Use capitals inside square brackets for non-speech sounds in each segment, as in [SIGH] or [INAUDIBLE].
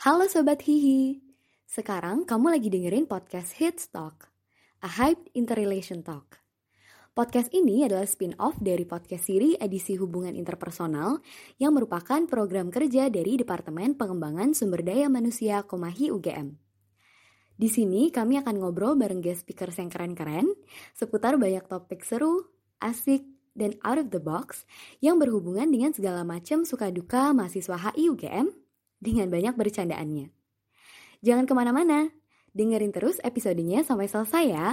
Halo Sobat Hihi, sekarang kamu lagi dengerin podcast Hits Talk, a hyped interrelation talk. Podcast ini adalah spin-off dari podcast siri edisi hubungan interpersonal yang merupakan program kerja dari Departemen Pengembangan Sumber Daya Manusia Komahi UGM. Di sini kami akan ngobrol bareng guest speakers yang keren-keren seputar banyak topik seru, asik, dan out of the box yang berhubungan dengan segala macam suka duka mahasiswa HI UGM dengan banyak bercandaannya. Jangan ke mana-mana, dengerin terus episodenya sampai selesai ya.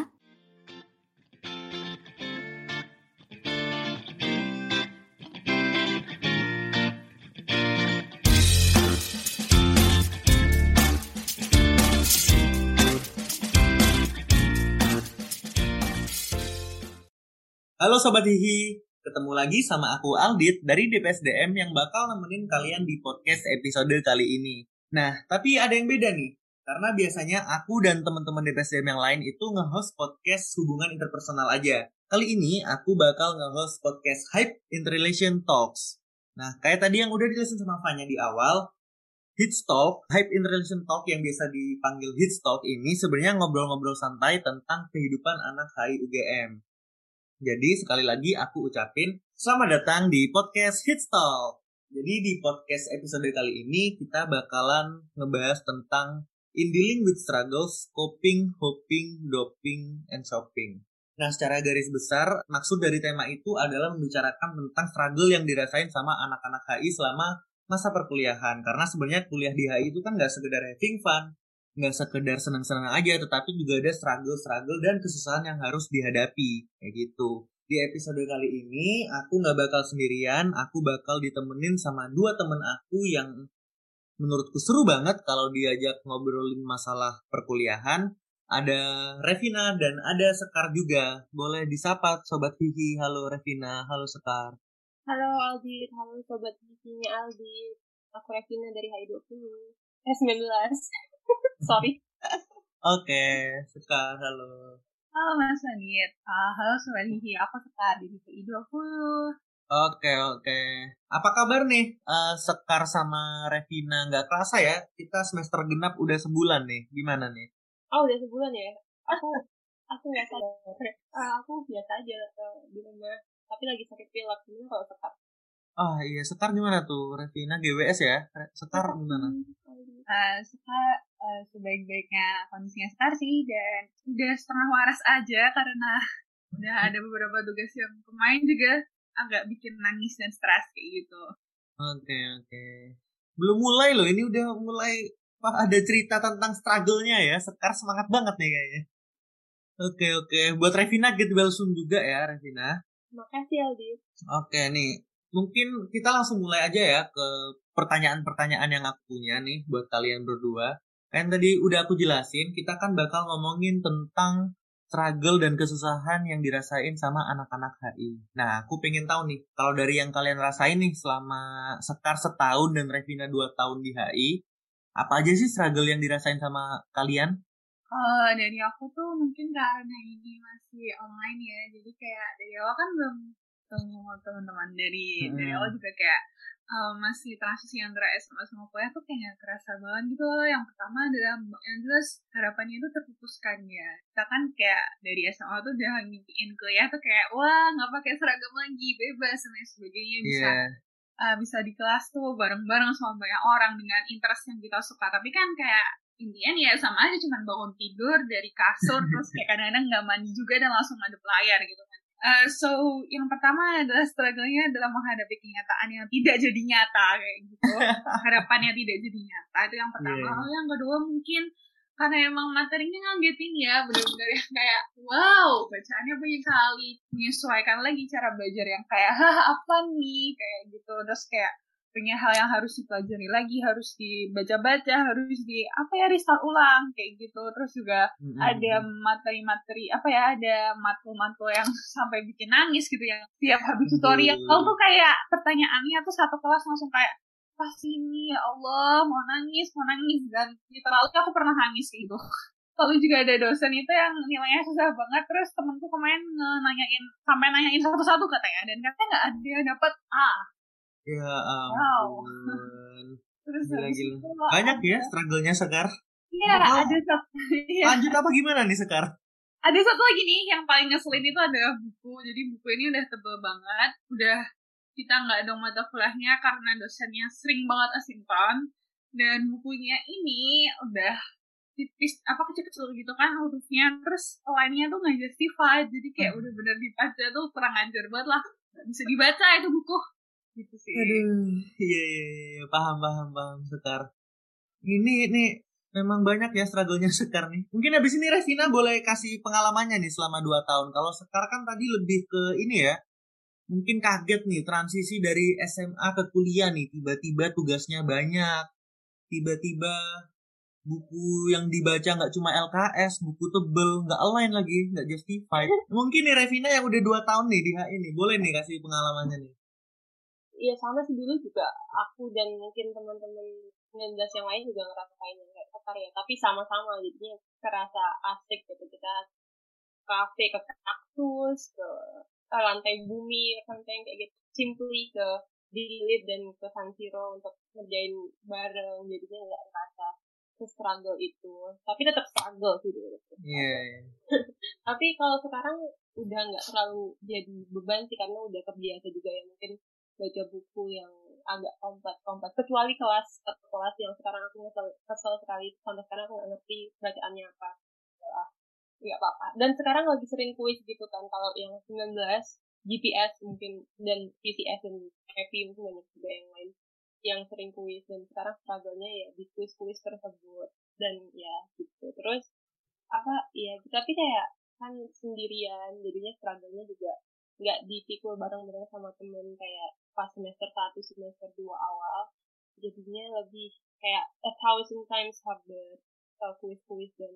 Halo Sobat Hihi, ketemu lagi sama aku Aldit dari DPSDM yang bakal nemenin kalian di podcast episode kali ini. Nah, tapi ada yang beda nih, karena biasanya aku dan teman-teman DPSDM yang lain itu nge-host podcast hubungan interpersonal aja. Kali ini aku bakal nge-host podcast Hype Interrelation Talks. Nah, kayak tadi yang udah dijelasin sama Fanya di awal, Hits Talk, Hype Interrelation Talk yang biasa dipanggil Hits Talk ini sebenarnya ngobrol-ngobrol santai tentang kehidupan anak HI UGM. Jadi sekali lagi aku ucapin selamat datang di podcast Hits Talk. Jadi di podcast episode kali ini kita bakalan ngebahas tentang in dealing with struggles, coping, hoping, doping, and shopping. Nah secara garis besar maksud dari tema itu adalah membicarakan tentang struggle yang dirasain sama anak-anak HI selama masa perkuliahan. Karena sebenarnya kuliah di HI itu kan nggak sekedar having fun, nggak sekedar senang-senang aja tetapi juga ada struggle-struggle dan kesusahan yang harus dihadapi. Kayak gitu. Di episode kali ini aku nggak bakal sendirian. Aku bakal ditemenin sama dua temen aku yang menurutku seru banget kalau diajak ngobrolin masalah perkuliahan. Ada Revina dan ada Sekar juga. Boleh disapa sobat Hihi. Halo Revina. Halo Sekar. Halo Aldit. Halo sobat Hihinya Aldit. Aku Revina dari HI20 eh 19 [LAUGHS] Sorry. Oke, okay, Sekar, halo. Halo Mas Anit. Uh, halo Sobat Hihi, aku Sekar di DPI 20. Oke, oke. Apa kabar nih uh, Sekar sama Revina? Nggak kerasa ya, kita semester genap udah sebulan nih. Gimana nih? Oh, udah sebulan ya? Aku aku nggak sadar. Uh, aku biasa aja uh, di rumah. Tapi lagi sakit pilek. Gimana kalau Sekar? Oh iya, Sekar gimana tuh? Revina GWS ya? Sekar gimana? Uh, Sekar uh, sebaik-baiknya kondisinya Sekar sih dan udah setengah waras aja karena [LAUGHS] udah ada beberapa tugas yang pemain juga agak bikin nangis dan stres kayak gitu. Oke okay, oke. Okay. Belum mulai loh, ini udah mulai Wah, ada cerita tentang struggle-nya ya. Sekar semangat banget nih kayaknya. Oke okay, oke. Okay. Buat Revina get well soon juga ya Revina. Makasih Aldi. Oke nih, mungkin kita langsung mulai aja ya ke pertanyaan-pertanyaan yang aku punya nih buat kalian berdua. Kan tadi udah aku jelasin, kita kan bakal ngomongin tentang struggle dan kesusahan yang dirasain sama anak-anak HI. Nah, aku pengen tahu nih, kalau dari yang kalian rasain nih selama Sekar setahun dan Revina dua tahun di HI, apa aja sih struggle yang dirasain sama kalian? Uh, dari aku tuh mungkin karena ini masih online ya, jadi kayak dari awal kan belum teman-teman dari hmm. dari awal juga kayak uh, masih transisi antara SMA sama kuliah tuh kayak kerasa banget gitu loh. Yang pertama adalah yang jelas harapannya itu terputuskan ya. Kita kan kayak dari SMA tuh udah ngimpiin kuliah tuh kayak wah nggak pakai seragam lagi bebas dan sebagainya bisa yeah. uh, bisa di kelas tuh bareng-bareng sama banyak orang dengan interest yang kita suka. Tapi kan kayak intinya ya sama aja cuman bangun tidur dari kasur [LAUGHS] terus kayak kadang-kadang nggak mandi juga dan langsung ngadep layar gitu kan Uh, so yang pertama adalah struggle-nya adalah menghadapi kenyataan yang tidak jadi nyata kayak gitu. [LAUGHS] Harapannya tidak jadi nyata itu yang pertama. Yeah. Lalu yang kedua mungkin karena emang materinya ngagetin ya benar-benar yang kayak wow bacaannya banyak kali menyesuaikan lagi cara belajar yang kayak Hah, apa nih kayak gitu terus kayak punya hal yang harus dipelajari lagi harus dibaca-baca harus di apa ya restart ulang kayak gitu. Terus juga mm-hmm. ada materi-materi apa ya ada matkul-matkul yang [LAUGHS] sampai bikin nangis gitu yang tiap habis tutorial mm-hmm. tuh kayak pertanyaannya tuh satu kelas langsung kayak pasti ini ya Allah mau nangis mau nangis. Dan literally aku pernah nangis gitu. [LAUGHS] Lalu juga ada dosen itu yang nilainya susah banget terus temenku kemarin nanyain sampai nanyain satu-satu katanya. Dan katanya nggak ada yang dapat A Ya ampun. Wow. [LAUGHS] terus Gila, gila. Banyak ya struggle-nya Sekar. Iya, Oh. ada satu. Iya. Lanjut apa gimana nih Sekar? Ada satu lagi nih yang paling ngeselin itu adalah buku. Jadi buku ini udah tebel banget, udah kita nggak ada mata kuliahnya karena dosennya sering banget asinkron dan bukunya ini udah tipis apa kecil-kecil gitu kan hurufnya terus lainnya tuh nggak justified jadi kayak udah bener dibaca tuh kurang ajar banget lah nggak bisa dibaca itu buku gitu sih Aduh, iya iya iya, paham paham paham Sekar. Ini ini memang banyak ya struggle-nya [LAUGHS] Sekar nih. Mungkin habis ini Revina boleh kasih pengalamannya nih selama 2 tahun. Kalau Sekar kan tadi lebih ke ini ya. Mungkin kaget nih transisi dari SMA ke kuliah nih. Tiba-tiba tugasnya banyak. Tiba-tiba buku yang dibaca nggak cuma LKS, buku tebel, nggak align lagi, nggak justified. [LAUGHS] Mungkin nih Revina yang udah 2 tahun nih di HI nih, boleh nih kasih pengalamannya nih. Iya sama sih dulu juga aku dan mungkin teman-teman 19 yang lain juga ngerasain yang kayak Sekar ya. Tapi sama-sama jadinya kerasa asik gitu. Kita kafe ke kaktus, ke, ke lantai bumi, lantai yang kayak gitu. Simply ke Dilip dan ke San Siro untuk ngerjain bareng. Jadinya nggak ngerasa se-struggle itu. Tapi tetap struggle sih dulu. Iya. iya. [LAUGHS] Tapi kalau sekarang udah nggak terlalu jadi beban sih karena udah terbiasa juga ya mungkin baca buku yang agak kompleks kompleks kecuali kelas kelas yang sekarang aku kesel, kesel sekali. Sampai sekarang aku nggak ngerti bacaannya apa. Nggak apa-apa. Dan sekarang lagi sering kuis gitu kan kalau yang 19 GPS mungkin dan PCS dan Happy mungkin banyak juga yang lain yang sering kuis. Dan sekarang struggle-nya ya di kuis-kuis tersebut. Dan ya gitu. Terus apa ya tapi kayak kan sendirian. Jadinya struggle-nya juga nggak dipikul bareng-bareng sama temen. Kayak pas semester 1 semester 2 awal jadinya lebih kayak a thousand times harder uh, kuis-kuis dan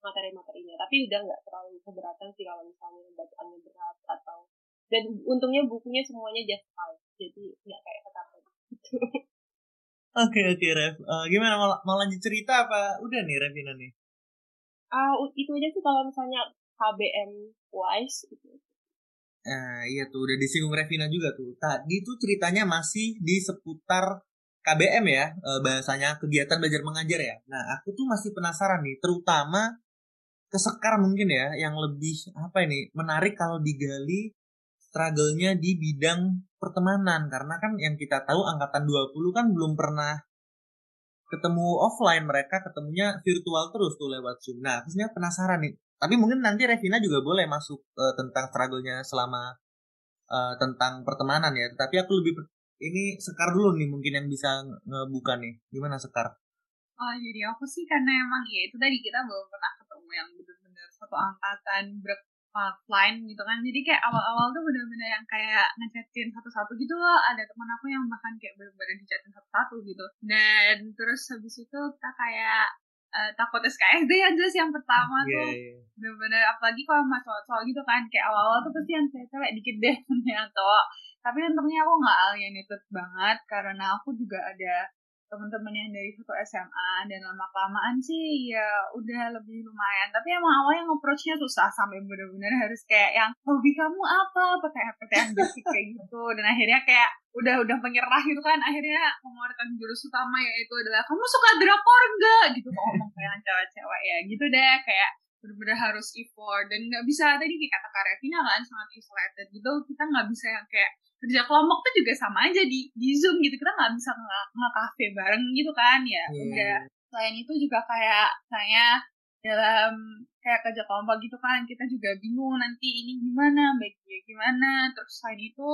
materi-materinya. Tapi udah nggak terlalu keberatan sih kalau misalnya bacaannya berat atau dan untungnya bukunya semuanya just fine jadi nggak kayak kata gitu Oke oke Rev, Eh, gimana? Mau, mau lanjut cerita apa? Udah nih Revina nih? ah itu aja sih kalau misalnya KBM wise gitu Nah iya tuh udah disinggung Revina juga tuh. Tadi tuh ceritanya masih di seputar KBM ya, eh, bahasanya kegiatan belajar mengajar ya. Nah aku tuh masih penasaran nih, terutama ke Sekar mungkin ya, yang lebih apa ini menarik kalau digali struggle-nya di bidang pertemanan karena kan yang kita tahu angkatan 20 kan belum pernah ketemu offline mereka ketemunya virtual terus tuh lewat Zoom. Nah, terusnya penasaran nih. Tapi mungkin nanti Revina juga boleh masuk eh, tentang struggle-nya selama eh, tentang pertemanan ya. Tapi aku lebih ini Sekar dulu nih mungkin yang bisa nge- ngebuka nih. Gimana Sekar? Oh, jadi aku sih karena emang ya itu tadi kita belum pernah ketemu yang bener-bener satu angkatan offline gitu kan. Jadi kayak awal-awal tuh bener-bener yang kayak ngechatin satu-satu gitu loh. Ada teman aku yang bahkan kayak bener-bener dichatin satu-satu gitu. Dan terus habis itu kita kayak eh, takut SKSD ya jelas yang pertama tuh iya. bener-bener apalagi kalau sama cowok-cowok gitu kan kayak awal-awal tuh pasti yang cewek-cewek dikit deh [LAUGHS] yang cowok tapi untungnya aku nggak alienated banget karena aku juga ada teman-teman yang dari satu SMA dan lama kelamaan sih ya udah lebih lumayan. Tapi emang awalnya nge-approach-nya susah sampai bener-bener harus kayak yang hobi kamu apa? Pertanyaan-pertanyaan basic kayak gitu. Dan akhirnya kayak udah udah menyerah gitu kan. Akhirnya mengeluarkan jurus utama yaitu adalah kamu suka drakor enggak gitu ngomong kayak cewek-cewek. Ya gitu deh kayak bener-bener harus effort. Dan nggak bisa tadi kayak kata Kak Revina kan sangat isolated. Gitu kita nggak bisa yang kayak kerja kelompok tuh juga sama aja di di zoom gitu. Kita nggak bisa nge- nge-cafe bareng gitu kan ya. Iya. udah. Selain itu juga kayak saya dalam kayak kerja kelompok gitu kan kita juga bingung nanti ini gimana baiknya gimana. Terus selain itu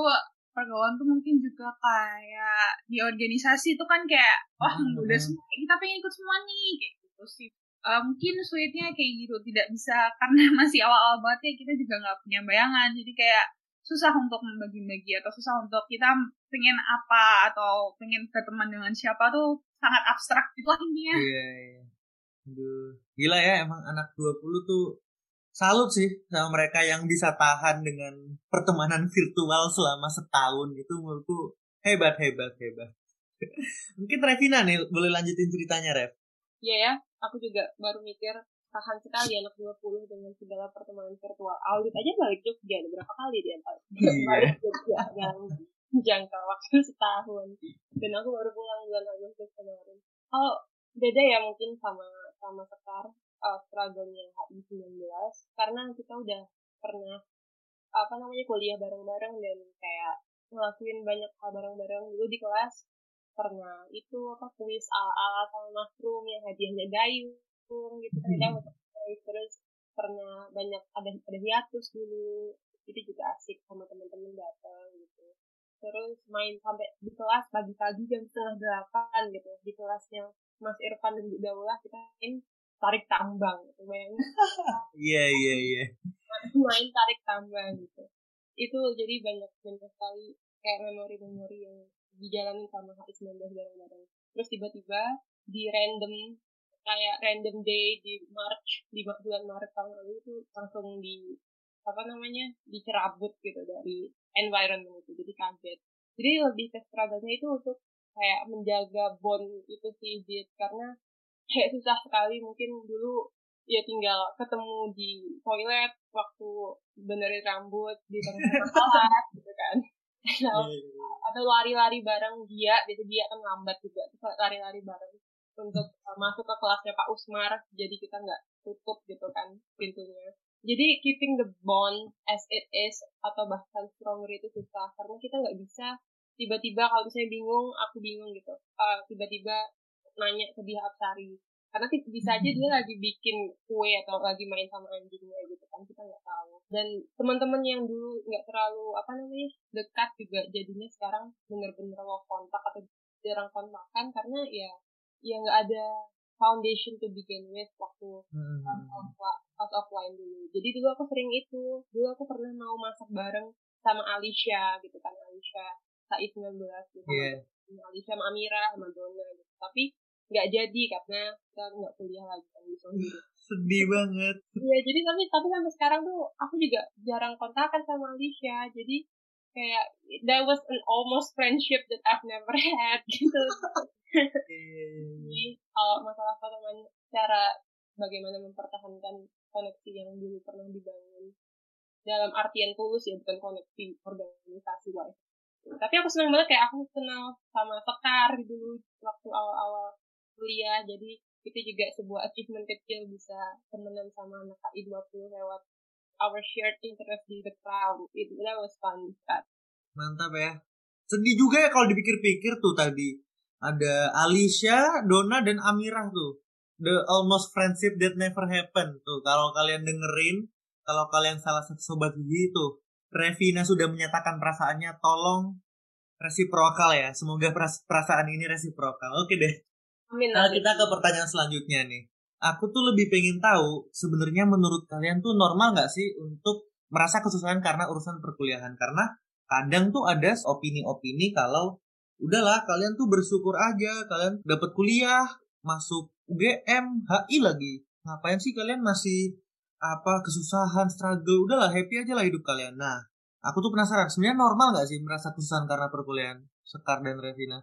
pergaulan tuh mungkin juga kayak di organisasi itu kan kayak wah Hmm. udah semua kita pengen ikut semua nih. Kayak gitu sih Eh, mungkin sulitnya kayak gitu tidak bisa [LAUGHS] karena masih awal-awal banget ya kita juga nggak punya bayangan jadi kayak susah untuk membagi-bagi atau susah untuk kita pengen apa atau pengen berteman dengan siapa tuh sangat abstrak gitu lah intinya Iya, iya. Aduh, gila ya emang anak 20 tuh salut sih sama mereka yang bisa tahan dengan pertemanan virtual selama setahun itu menurutku hebat hebat hebat. [LAUGHS] Mungkin Revina nih boleh lanjutin ceritanya Rev. Iya ya, aku juga baru mikir tahan sekali anak 20 dengan segala pertemanan virtual. Audit aja balik Jogja, ada berapa kali dia balik Iya. balik Jogja. Yang jangka waktu setahun dan aku baru pulang bulan Agustus kemarin oh beda ya mungkin sama sama sekar uh, struggle-nya HI19 karena kita udah pernah apa namanya kuliah bareng-bareng dan kayak ngelakuin banyak hal bareng-bareng dulu di kelas pernah itu apa kuis ala-ala sama mushroom yang hadiahnya gayung gitu kan mm -hmm. terus pernah banyak ada ada hiatus dulu. Itu juga asik sama teman-teman datang gitu. Terus main sampai di kelas pagi-pagi jam setengah delapan gitu. Di kelasnya Mas Irfan dan Bu Daulah kita main tarik tambang. Gitu main [LAUGHS] iya iya iya. Main tarik tambang gitu. Itu jadi banyak banyak sekali kayak memori-memori yang dijalani sama HI19 bareng-bareng terus tiba-tiba di random kayak random day di March di bulan Maret tahun lalu itu langsung di apa namanya dicerabut gitu dari environment itu. Jadi kaget. Jadi lebih ke struggle-nya itu untuk kayak menjaga bond itu sih Jit. Karena kayak susah sekali mungkin dulu ya tinggal ketemu di toilet waktu benerin rambut di tengah kelas [LAUGHS] gitu kan atau, iya, iya, iya. atau lari-lari bareng dia biasa dia kan lambat juga. Lari-lari bareng untuk uh, masuk ke kelasnya Pak Usmar jadi kita nggak tutup gitu kan pintunya. Jadi keeping the bond as it is atau bahkan stronger itu susah. Karena kita nggak bisa tiba-tiba kalau misalnya bingung aku bingung gitu. Uh, tiba-tiba nanya ke dia Apsari karena bisa aja dia lagi bikin kue atau lagi main sama anjingnya gitu kan kita nggak tahu dan teman-teman yang dulu nggak terlalu apa namanya dekat juga jadinya sekarang bener-bener lost kontak atau jarang kontakan karena ya ya nggak ada foundation to begin with waktu hmm. pas offline dulu. Jadi dulu aku sering itu. Dulu aku pernah mau masak bareng sama Alicia gitu kan Alicia Said 19 gitu. Yeah. Sama Alicia sama Amira sama Dona gitu. Tapi nggak jadi karena kita nggak kuliah lagi kan gitu. Sedih banget. Iya, jadi tapi tapi sampai sekarang tuh aku juga jarang kontakan sama Alicia. Jadi kayak that was an almost friendship that I've never had gitu. Jadi kalau masalah pertemanan cara bagaimana mempertahankan koneksi yang dulu pernah dibangun dalam artian tulus ya bukan koneksi organisasi wise. Tapi aku senang banget kayak aku kenal sama Sekar dulu waktu awal-awal kuliah jadi itu juga sebuah achievement kecil bisa temenan sama anak KI20 lewat our shared interest di the crowd. It, that was fun. Mantap ya. Sedih juga ya kalau dipikir-pikir tuh tadi ada Alicia, Dona dan Amirah tuh. The almost friendship that never happened tuh. Kalau kalian dengerin, kalau kalian salah satu sobat gigi tuh, Revina sudah menyatakan perasaannya, tolong resiprokal ya. Semoga perasaan ini resiprokal. Oke deh. Amin, nah, kita ke pertanyaan selanjutnya nih. Aku tuh lebih pengen tahu sebenarnya menurut kalian tuh normal nggak sih untuk merasa kesusahan karena urusan perkuliahan? Karena kadang tuh ada opini-opini kalau udahlah kalian tuh bersyukur aja kalian dapat kuliah masuk UGM HI lagi. Ngapain sih kalian masih apa kesusahan struggle? Udahlah happy aja lah hidup kalian. Nah aku tuh penasaran sebenarnya normal nggak sih merasa kesusahan karena perkuliahan? Sekar dan Revina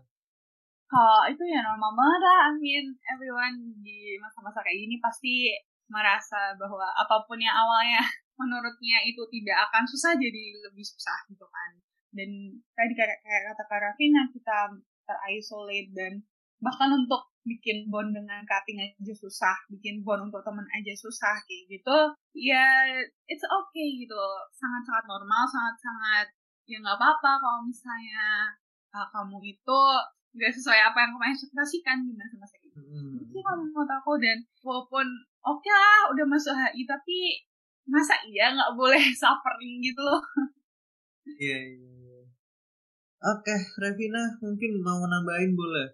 kalau itu ya normal banget lah I mean everyone di masa-masa kayak gini pasti merasa bahwa apa pun yang awalnya [LAUGHS] menurutnya itu tidak akan susah jadi lebih susah gitu kan. Dan tadi kayak, kayak kata Kak Rafina kita terisolate dan bahkan untuk bikin bond dengan cutting aja susah, bikin bond untuk temen aja susah kayak gitu, ya it's okay gitu, sangat-sangat normal, sangat-sangat ya nggak apa-apa kalau misalnya uh, kamu itu nggak sesuai apa yang kamu ekspektasikan di masa-masa itu. Hmm. Itu kamu mau aku dan walaupun oke okay lah udah masuk HI tapi masa iya nggak boleh [LAUGHS] suffering gitu loh. Iya, yeah, yeah. Oke, Revina mungkin mau nambahin boleh?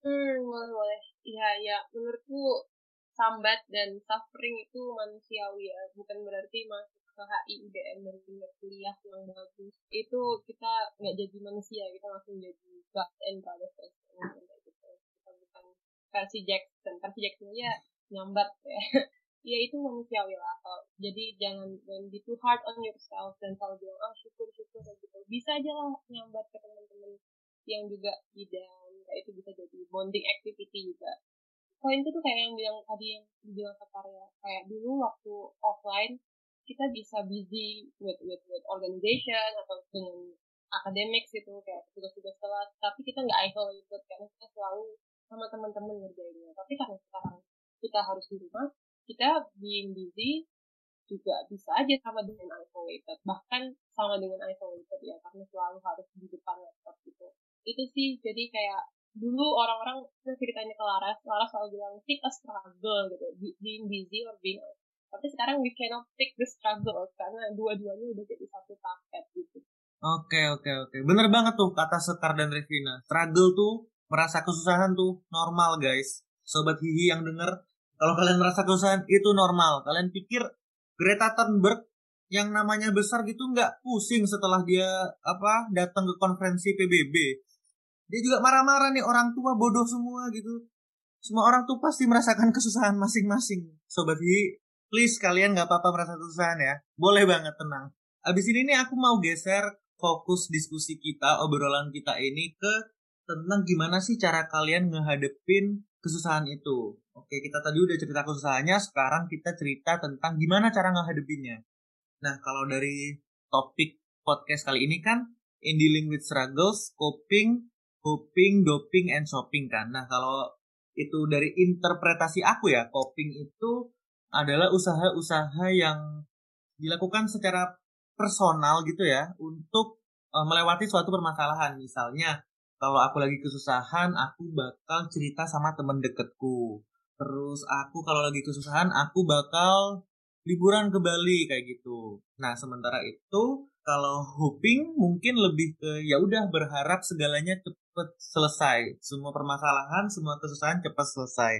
Hmm, boleh boleh. Iya, ya. Menurutku sambat dan suffering itu manusiawi ya. Bukan berarti masuk ke HI UDM dan tingkat kuliah yang bagus. Itu kita nggak jadi manusia, kita langsung jadi God and Brothers gitu. Kita bukan versi Jackson. Versi Jackson ya nyambat ya. [LAUGHS] ya itu manusiawi lah kalau jadi jangan jangan be too hard on yourself dan selalu bilang ah syukur syukur gitu bisa aja lah nyambat ke teman-teman yang juga bidang kayak itu bisa jadi bonding activity juga poin itu tuh kayak yang bilang tadi yang dibilang Sekar ya kayak dulu waktu offline kita bisa busy with with with organization atau dengan akademik gitu kayak tugas-tugas kelas. Tapi kita nggak isolated karena kita selalu sama teman-teman ngerjainnya. Tapi karena sekarang kita harus di rumah kita being busy juga bisa aja sama dengan isolated. Bahkan sama dengan isolated ya karena selalu harus di depan laptop gitu. Itu sih jadi kayak dulu orang-orang ceritanya ke Laras Laras selalu bilang pick a struggle gitu. Being busy or being tapi sekarang we cannot pick the struggle karena dua-duanya udah jadi satu paket gitu Oke oke oke, bener banget tuh kata Sekar dan Revina. Struggle tuh, merasa kesusahan tuh normal guys. Sobat Hihi yang denger, kalau kalian merasa kesusahan itu normal. Kalian pikir Greta Thunberg yang namanya besar gitu nggak pusing setelah dia apa datang ke konferensi PBB. Dia juga marah-marah nih orang tua bodoh semua gitu. Semua orang tuh pasti merasakan kesusahan masing-masing. Sobat Hihi, please kalian nggak apa-apa merasa kesusahan ya. Boleh banget tenang. Abis ini nih aku mau geser fokus diskusi kita, obrolan kita ini ke tentang gimana sih cara kalian ngehadepin kesusahan itu. Oke, kita tadi udah cerita kesusahannya, sekarang kita cerita tentang gimana cara ngehadepinnya. Nah, kalau dari topik podcast kali ini kan in dealing with struggles, coping, coping, doping, and shopping kan. Nah, kalau itu dari interpretasi aku ya, coping itu adalah usaha-usaha yang dilakukan secara personal gitu ya untuk uh, melewati suatu permasalahan. Misalnya kalau aku lagi kesusahan, aku bakal cerita sama temen deketku. Terus aku kalau lagi kesusahan, aku bakal liburan ke Bali kayak gitu. Nah, sementara itu kalau hoping mungkin lebih ke ya udah berharap segalanya cepet selesai. Semua permasalahan, semua kesusahan cepat selesai.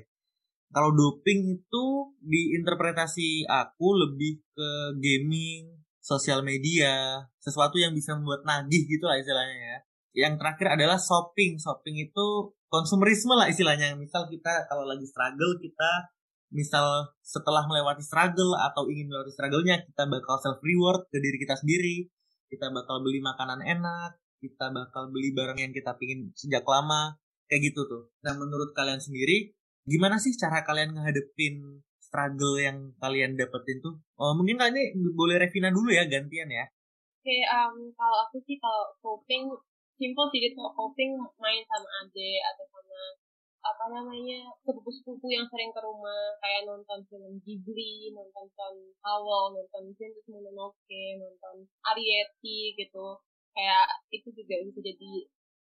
Kalau doping itu diinterpretasi aku lebih ke gaming, sosial media, sesuatu yang bisa membuat nagih gitu lah istilahnya ya. Yang terakhir adalah shopping. Shopping itu konsumerisme lah istilahnya. Misal kita kalau lagi struggle kita misal setelah melewati struggle atau ingin melewati struggle-nya kita bakal self reward ke diri kita sendiri. Kita bakal beli makanan enak, kita bakal beli barang yang kita pingin sejak lama kayak gitu tuh. Nah, menurut kalian sendiri gimana sih cara kalian ngehadepin struggle yang kalian dapetin tuh? Oh, mungkin kali ini boleh Revina dulu ya gantian ya. Oke, okay, um, kalau aku sih kalau coping simple sih gitu coping main sama ade atau sama apa namanya sepupu-sepupu yang sering ke rumah kayak nonton film Ghibli, nonton film Awal, nonton Princess Mononoke, nonton Arieti gitu. Kayak itu juga bisa jadi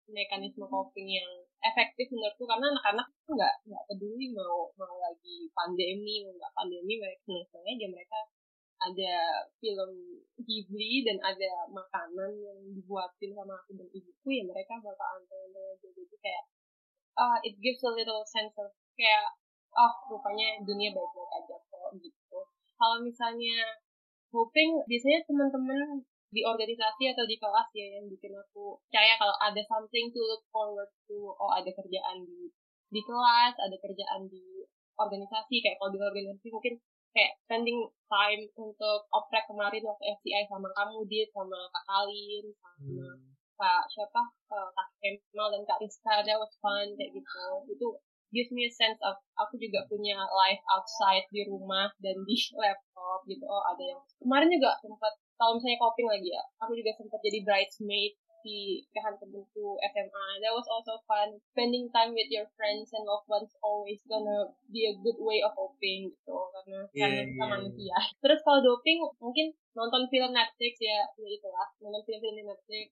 mekanisme coping yang efektif menurutku karena anak-anak nggak nggak peduli mau mau lagi pandemi mau nggak pandemi mereka seneng aja mereka ada film Ghibli dan ada makanan yang dibuatin sama aku dan ibuku ya mereka bakal anteng aja. Jadi kayak uh, it gives a little sense of kayak oh rupanya dunia baik-baik aja kok gitu. Kalau misalnya hoping biasanya teman-teman di organisasi atau di kelas ya yang bikin aku percaya kalau ada something to look forward to. Oh ada kerjaan di di kelas ada kerjaan di organisasi. Kayak kalau di organisasi mungkin kayak spending time untuk oprek kemarin waktu FCI sama kamu di sama kak Kalin sama hmm. kak siapa? Uh, kak Kemal dan kak Rizka. That was fun kayak gitu. Itu gives me a sense of aku juga punya life outside di rumah dan di [LAUGHS] laptop gitu. Oh ada yang kemarin juga sempat kalau misalnya coping lagi ya aku juga sempat jadi bridesmaid di pernikahan temenku SMA that was also fun spending time with your friends and loved ones always gonna be a good way of coping gitu karena yeah, karena kita yeah, manusia. Yeah. terus kalau doping mungkin nonton film Netflix ya ya itulah nonton film-film di Netflix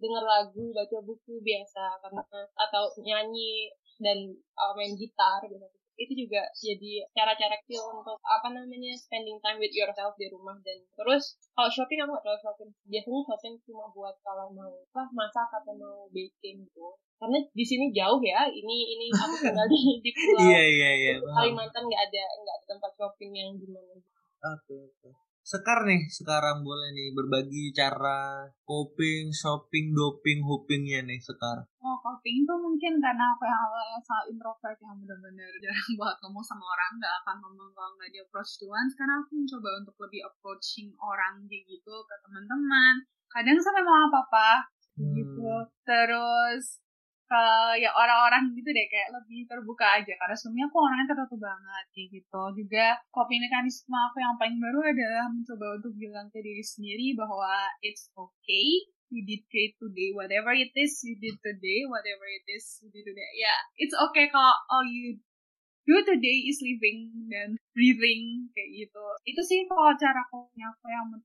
denger lagu baca buku biasa karena atau nyanyi dan uh, main gitar gitu itu juga jadi cara-cara kecil untuk apa namanya spending time with yourself di rumah dan terus kalau shopping aku nggak terlalu shopping. Biasanya shopping cuma buat kalau mau apa masak atau mau baking gitu. Karena di sini jauh ya ini ini [LAUGHS] aku tinggal di di pulau yeah, yeah, yeah, Kalimantan nggak ada nggak ada tempat shopping yang gimana. Oke okay, oke. okay. Sekar nih sekarang boleh nih berbagi cara coping, shopping, doping, hopingnya nih Sekar. Oh coping tuh mungkin karena aku yang awalnya sangat introvert yang benar-benar jarang [LAUGHS] buat ngomong sama orang, nggak akan ngomong kalau nggak di approach duluan. Sekarang aku mencoba untuk lebih approaching orang gitu ke teman-teman. Kadang sampai mau apa-apa gitu. hmm. gitu. Terus uh, ya orang-orang gitu deh kayak lebih terbuka aja. Karena sebelumnya aku orangnya tertutup banget kayak gitu. Juga coping mekanisme aku yang paling baru adalah mencoba untuk bilang ke diri sendiri bahwa it's okay you did great today whatever it is you did today whatever it is you did today. Ya yeah, it's okay kalau all you do today is living dan breathing kayak gitu. Itu sih kalau cara aku yang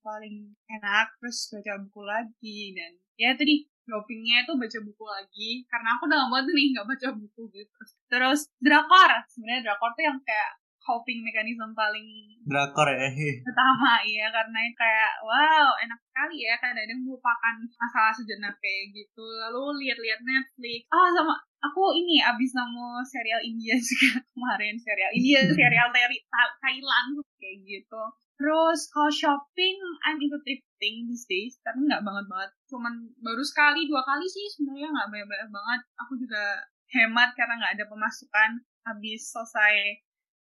paling enak terus baca buku lagi dan ya tadi shoppingnya itu baca buku lagi. Karena aku udah lama banget nih nggak baca buku gitu. Terus drakor. Sebenarnya drakor tuh yang kayak coping mekanisme paling drakor ya? [LAUGHS] pertama ya karena kayak wow enak sekali ya. Kadang-kadang melupakan masalah sejenak kayak gitu. Lalu lihat-lihat Netflix. Ah oh, sama aku ini abis nemu serial India [LAUGHS] juga kemarin. Serial India [LAUGHS] serial dari Thailand kayak gitu Terus kalau shopping, I'm into thrifting these days, tapi nggak banget banget. Cuman baru sekali, dua kali sih sebenarnya nggak banyak-banyak banget. Aku juga hemat karena nggak ada pemasukan. Habis selesai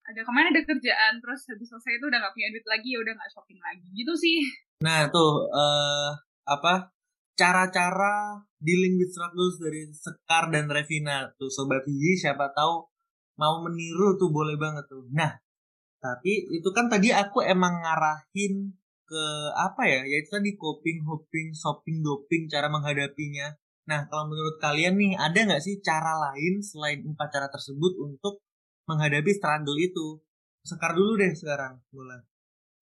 ada kemarin ada kerjaan, terus habis selesai itu udah nggak punya duit lagi, ya udah nggak shopping lagi. Gitu sih. Nah tuh uh, apa cara-cara dealing with struggles dari Sekar dan Revina tuh sobat Gigi siapa tahu mau meniru tuh boleh banget tuh. Nah tapi itu kan tadi aku emang ngarahin ke apa ya yaitu tadi coping hopping shopping doping cara menghadapinya. Nah kalau menurut kalian nih ada nggak sih cara lain selain empat cara tersebut untuk menghadapi struggle itu? Sekar dulu deh sekarang mulai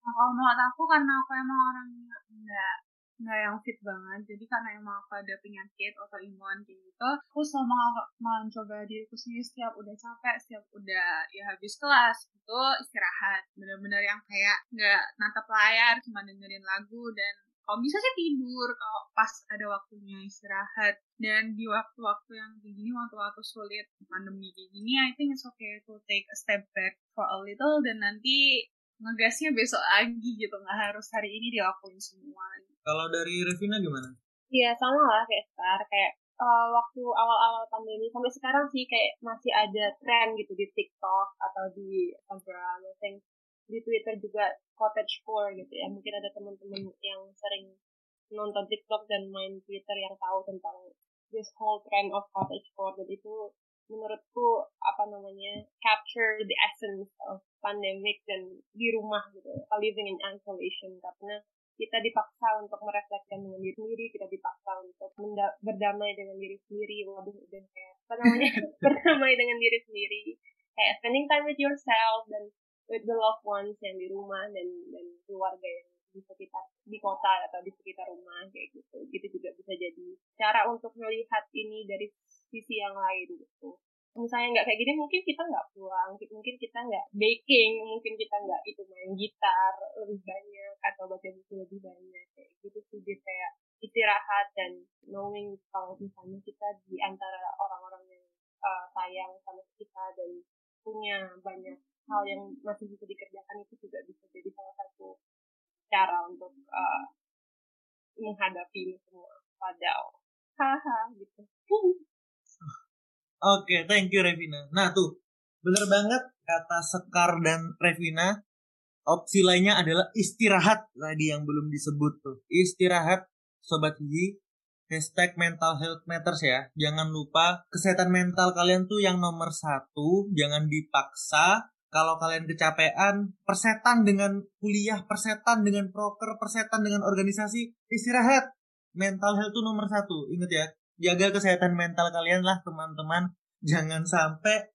kalau menurut aku karena aku emang orangnya nggak nggak yang fit banget. Jadi karena emang aku ada penyakit autoimun kayak gitu aku mau mencoba diriku sendiri setiap udah capek setiap udah ya habis kelas itu istirahat. Bener-bener yang kayak nggak natap layar cuma dengerin lagu dan kalau bisa sih tidur kalau pas ada waktunya istirahat. Dan di waktu-waktu yang kayak gini waktu-waktu sulit pandemi kayak gini I think it's okay to take a step back for a little dan nanti ngegasnya besok lagi gitu nggak harus hari ini dilakuin semua. Kalau dari Revina gimana? Iya sama lah kayak sekarang kayak uh, waktu awal-awal pandemi sampai sekarang sih kayak masih ada tren gitu di TikTok atau di Instagram, think di Twitter juga cottage core gitu ya. Mungkin ada teman-teman yang sering nonton TikTok dan main Twitter yang tahu tentang this whole trend of cottage core. Dan itu menurutku apa namanya capture the essence of pandemic dan di rumah gitu. Living in isolation. Karena kita dipaksa untuk merefleksikan dengan diri sendiri kita dipaksa untuk berdamai dengan diri sendiri. Waduh udah kayak apa namanya [LAUGHS] berdamai dengan diri sendiri. Kayak spending time with yourself dan with the loved ones yang di rumah dan dan keluarga yang di sekitar di kota atau di sekitar rumah kayak gitu. Gitu juga bisa jadi cara untuk melihat ini dari sisi yang lain gitu. Misalnya nggak kayak gini mungkin kita nggak pulang mungkin kita nggak baking mungkin kita nggak itu main gitar lebih banyak atau baca buku lebih banyak kayak gitu sih. Jadi kayak istirahat dan knowing kalau misalnya kita di antara orang-orang yang uh, sayang sama kita dan punya banyak hal yang masih bisa dikerjakan itu juga bisa jadi cara untuk uh, menghadapi ini semua padahal haha gitu Oke, okay, thank you Revina. Nah tuh, bener banget kata Sekar dan Revina. Opsi lainnya adalah istirahat tadi yang belum disebut tuh. Istirahat, Sobat Gigi. Hashtag mental health matters ya. Jangan lupa kesehatan mental kalian tuh yang nomor satu. Jangan dipaksa. Kalau kalian kecapean, persetan dengan kuliah, persetan dengan proker, persetan dengan organisasi, istirahat. Mental health tuh nomor satu. Ingat ya, jaga kesehatan mental kalian lah teman-teman jangan sampai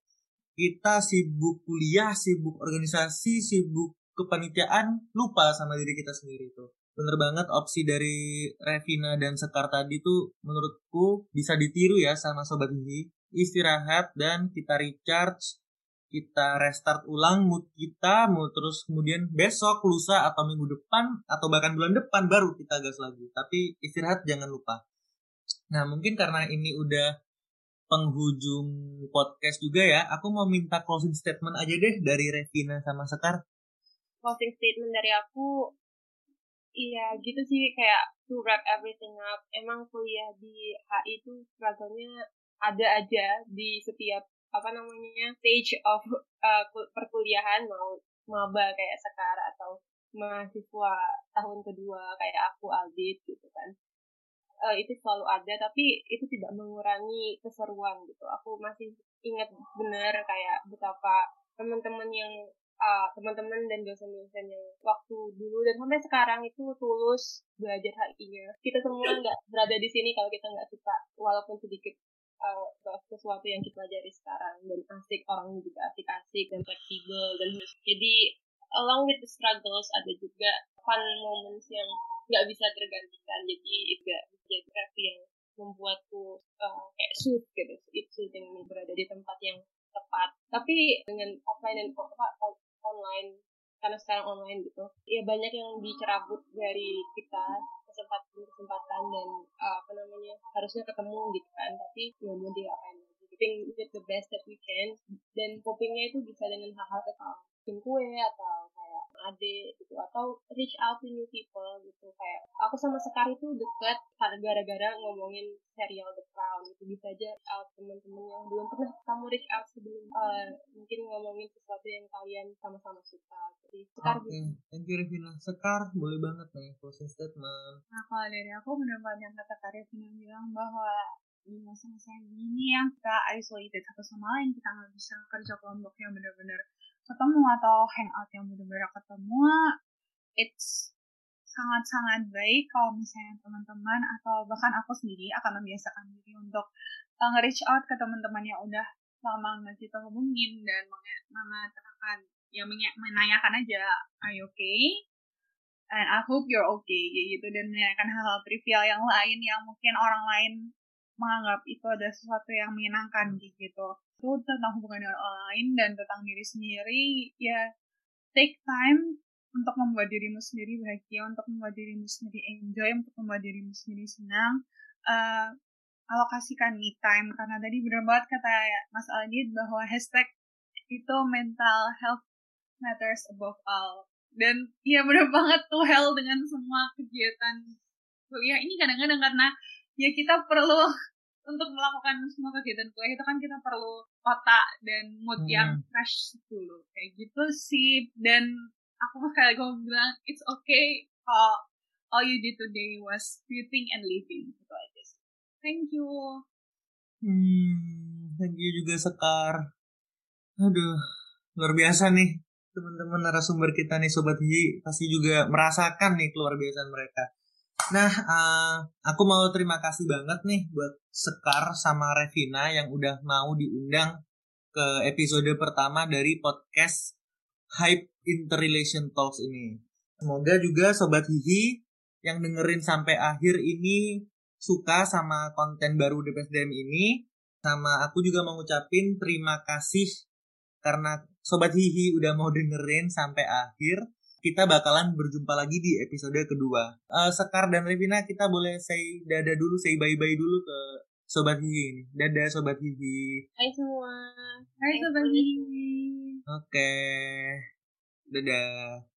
kita sibuk kuliah sibuk organisasi sibuk kepanitiaan lupa sama diri kita sendiri tuh bener banget opsi dari Revina dan Sekar tadi tuh menurutku bisa ditiru ya sama Sobat Gigi istirahat dan kita recharge kita restart ulang mood kita mau terus kemudian besok lusa atau minggu depan atau bahkan bulan depan baru kita gas lagi tapi istirahat jangan lupa Nah, mungkin karena ini udah penghujung podcast juga ya, aku mau minta closing statement aja deh dari Revina sama Sekar. Closing statement dari aku, iya gitu sih kayak to wrap everything up. Emang kuliah di HI itu struggle-nya ada aja di setiap apa namanya stage of uh, perkuliahan mau maba kayak Sekar atau mahasiswa tahun kedua kayak aku Aldit gitu kan uh, itu selalu ada tapi itu tidak mengurangi keseruan gitu aku masih ingat benar kayak betapa teman-teman yang uh, teman-teman dan dosen-dosen yang waktu dulu dan sampai sekarang itu tulus belajar HI-nya. Kita semua nggak berada di sini kalau kita nggak suka walaupun sedikit uh, sesuatu yang kita pelajari sekarang. Dan asik orang juga asik-asik dan fleksibel dan jadi along with the struggles ada juga fun moments yang nggak bisa tergantikan. Jadi itu jadi yang membuatku uh, kayak suit gitu. Itu yang berada di tempat yang tepat. Tapi dengan offline dan online karena sekarang online gitu ya banyak yang dicerabut dari kita kesempatan kesempatan dan uh, apa namanya harusnya ketemu gitu kan. Tapi ya mau diapain lagi. Think the best that we can. Dan copingnya itu bisa dengan hal-hal kecil bikin kue atau kayak adik gitu. Atau reach out to new people gitu. Kayak aku sama Sekar itu deket. Gara-gara ngomongin serial The Crown itu bisa aja out temen-temen yang belum pernah kamu reach out sebelum uh, mungkin ngomongin sesuatu yang kalian sama-sama suka jadi Sekar okay. gitu. thank you Revina Sekar boleh banget nih closing statement nah kalau dari aku benar-benar yang kata Kak Revina bilang bahwa di masa-masa ini yang kita isolated satu sama lain kita nggak bisa kerja kelompok yang benar-benar ketemu atau hangout yang benar-benar ketemu it's sangat-sangat baik kalau misalnya teman-teman atau bahkan aku sendiri akan membiasakan diri untuk uh, nge-reach out ke teman-teman yang udah lama nggak kita hubungin dan mengatakan ya menanyakan aja are you okay? And I hope you're okay gitu. Dan menanyakan hal-hal trivial yang lain yang mungkin orang lain menganggap itu ada sesuatu yang menyenangkan gitu. Itu tentang hubungan dengan orang lain dan tentang diri sendiri ya take time untuk membuat dirimu sendiri bahagia untuk membuat dirimu sendiri enjoy untuk membuat dirimu sendiri senang. Uh, alokasikan me time karena tadi benar banget kata Mas Aldit bahwa hashtag itu mental health matters above all. Dan ya benar banget tuh hell dengan semua kegiatan kuliah ini kadang-kadang karena ya kita perlu [LAUGHS] untuk melakukan semua kegiatan kuliah itu kan kita perlu otak dan mood hmm. yang fresh dulu. Kayak gitu sih. Dan aku sekali lagi mau bilang it's okay all, all you did today was breathing and living. Gitu aja thank you. Hmm thank you juga Sekar. Aduh luar biasa nih teman-teman narasumber kita nih Sobat Hi pasti juga merasakan nih keluar biasa mereka. Nah, uh, aku mau terima kasih banget nih buat Sekar sama Revina yang udah mau diundang ke episode pertama dari podcast Hype Interrelation Talks ini. Semoga juga Sobat Hihi yang dengerin sampai akhir ini suka sama konten baru DPSDM ini. Sama aku juga mau ngucapin terima kasih karena Sobat Hihi udah mau dengerin sampai akhir kita bakalan berjumpa lagi di episode kedua. Uh, Sekar dan Revina kita boleh say dada dulu, say bye-bye dulu ke Sobat Hihi ini. Dadah Sobat Hihi. Hai semua. Hai Sobat Hihi. Oke. Okay. Dadah.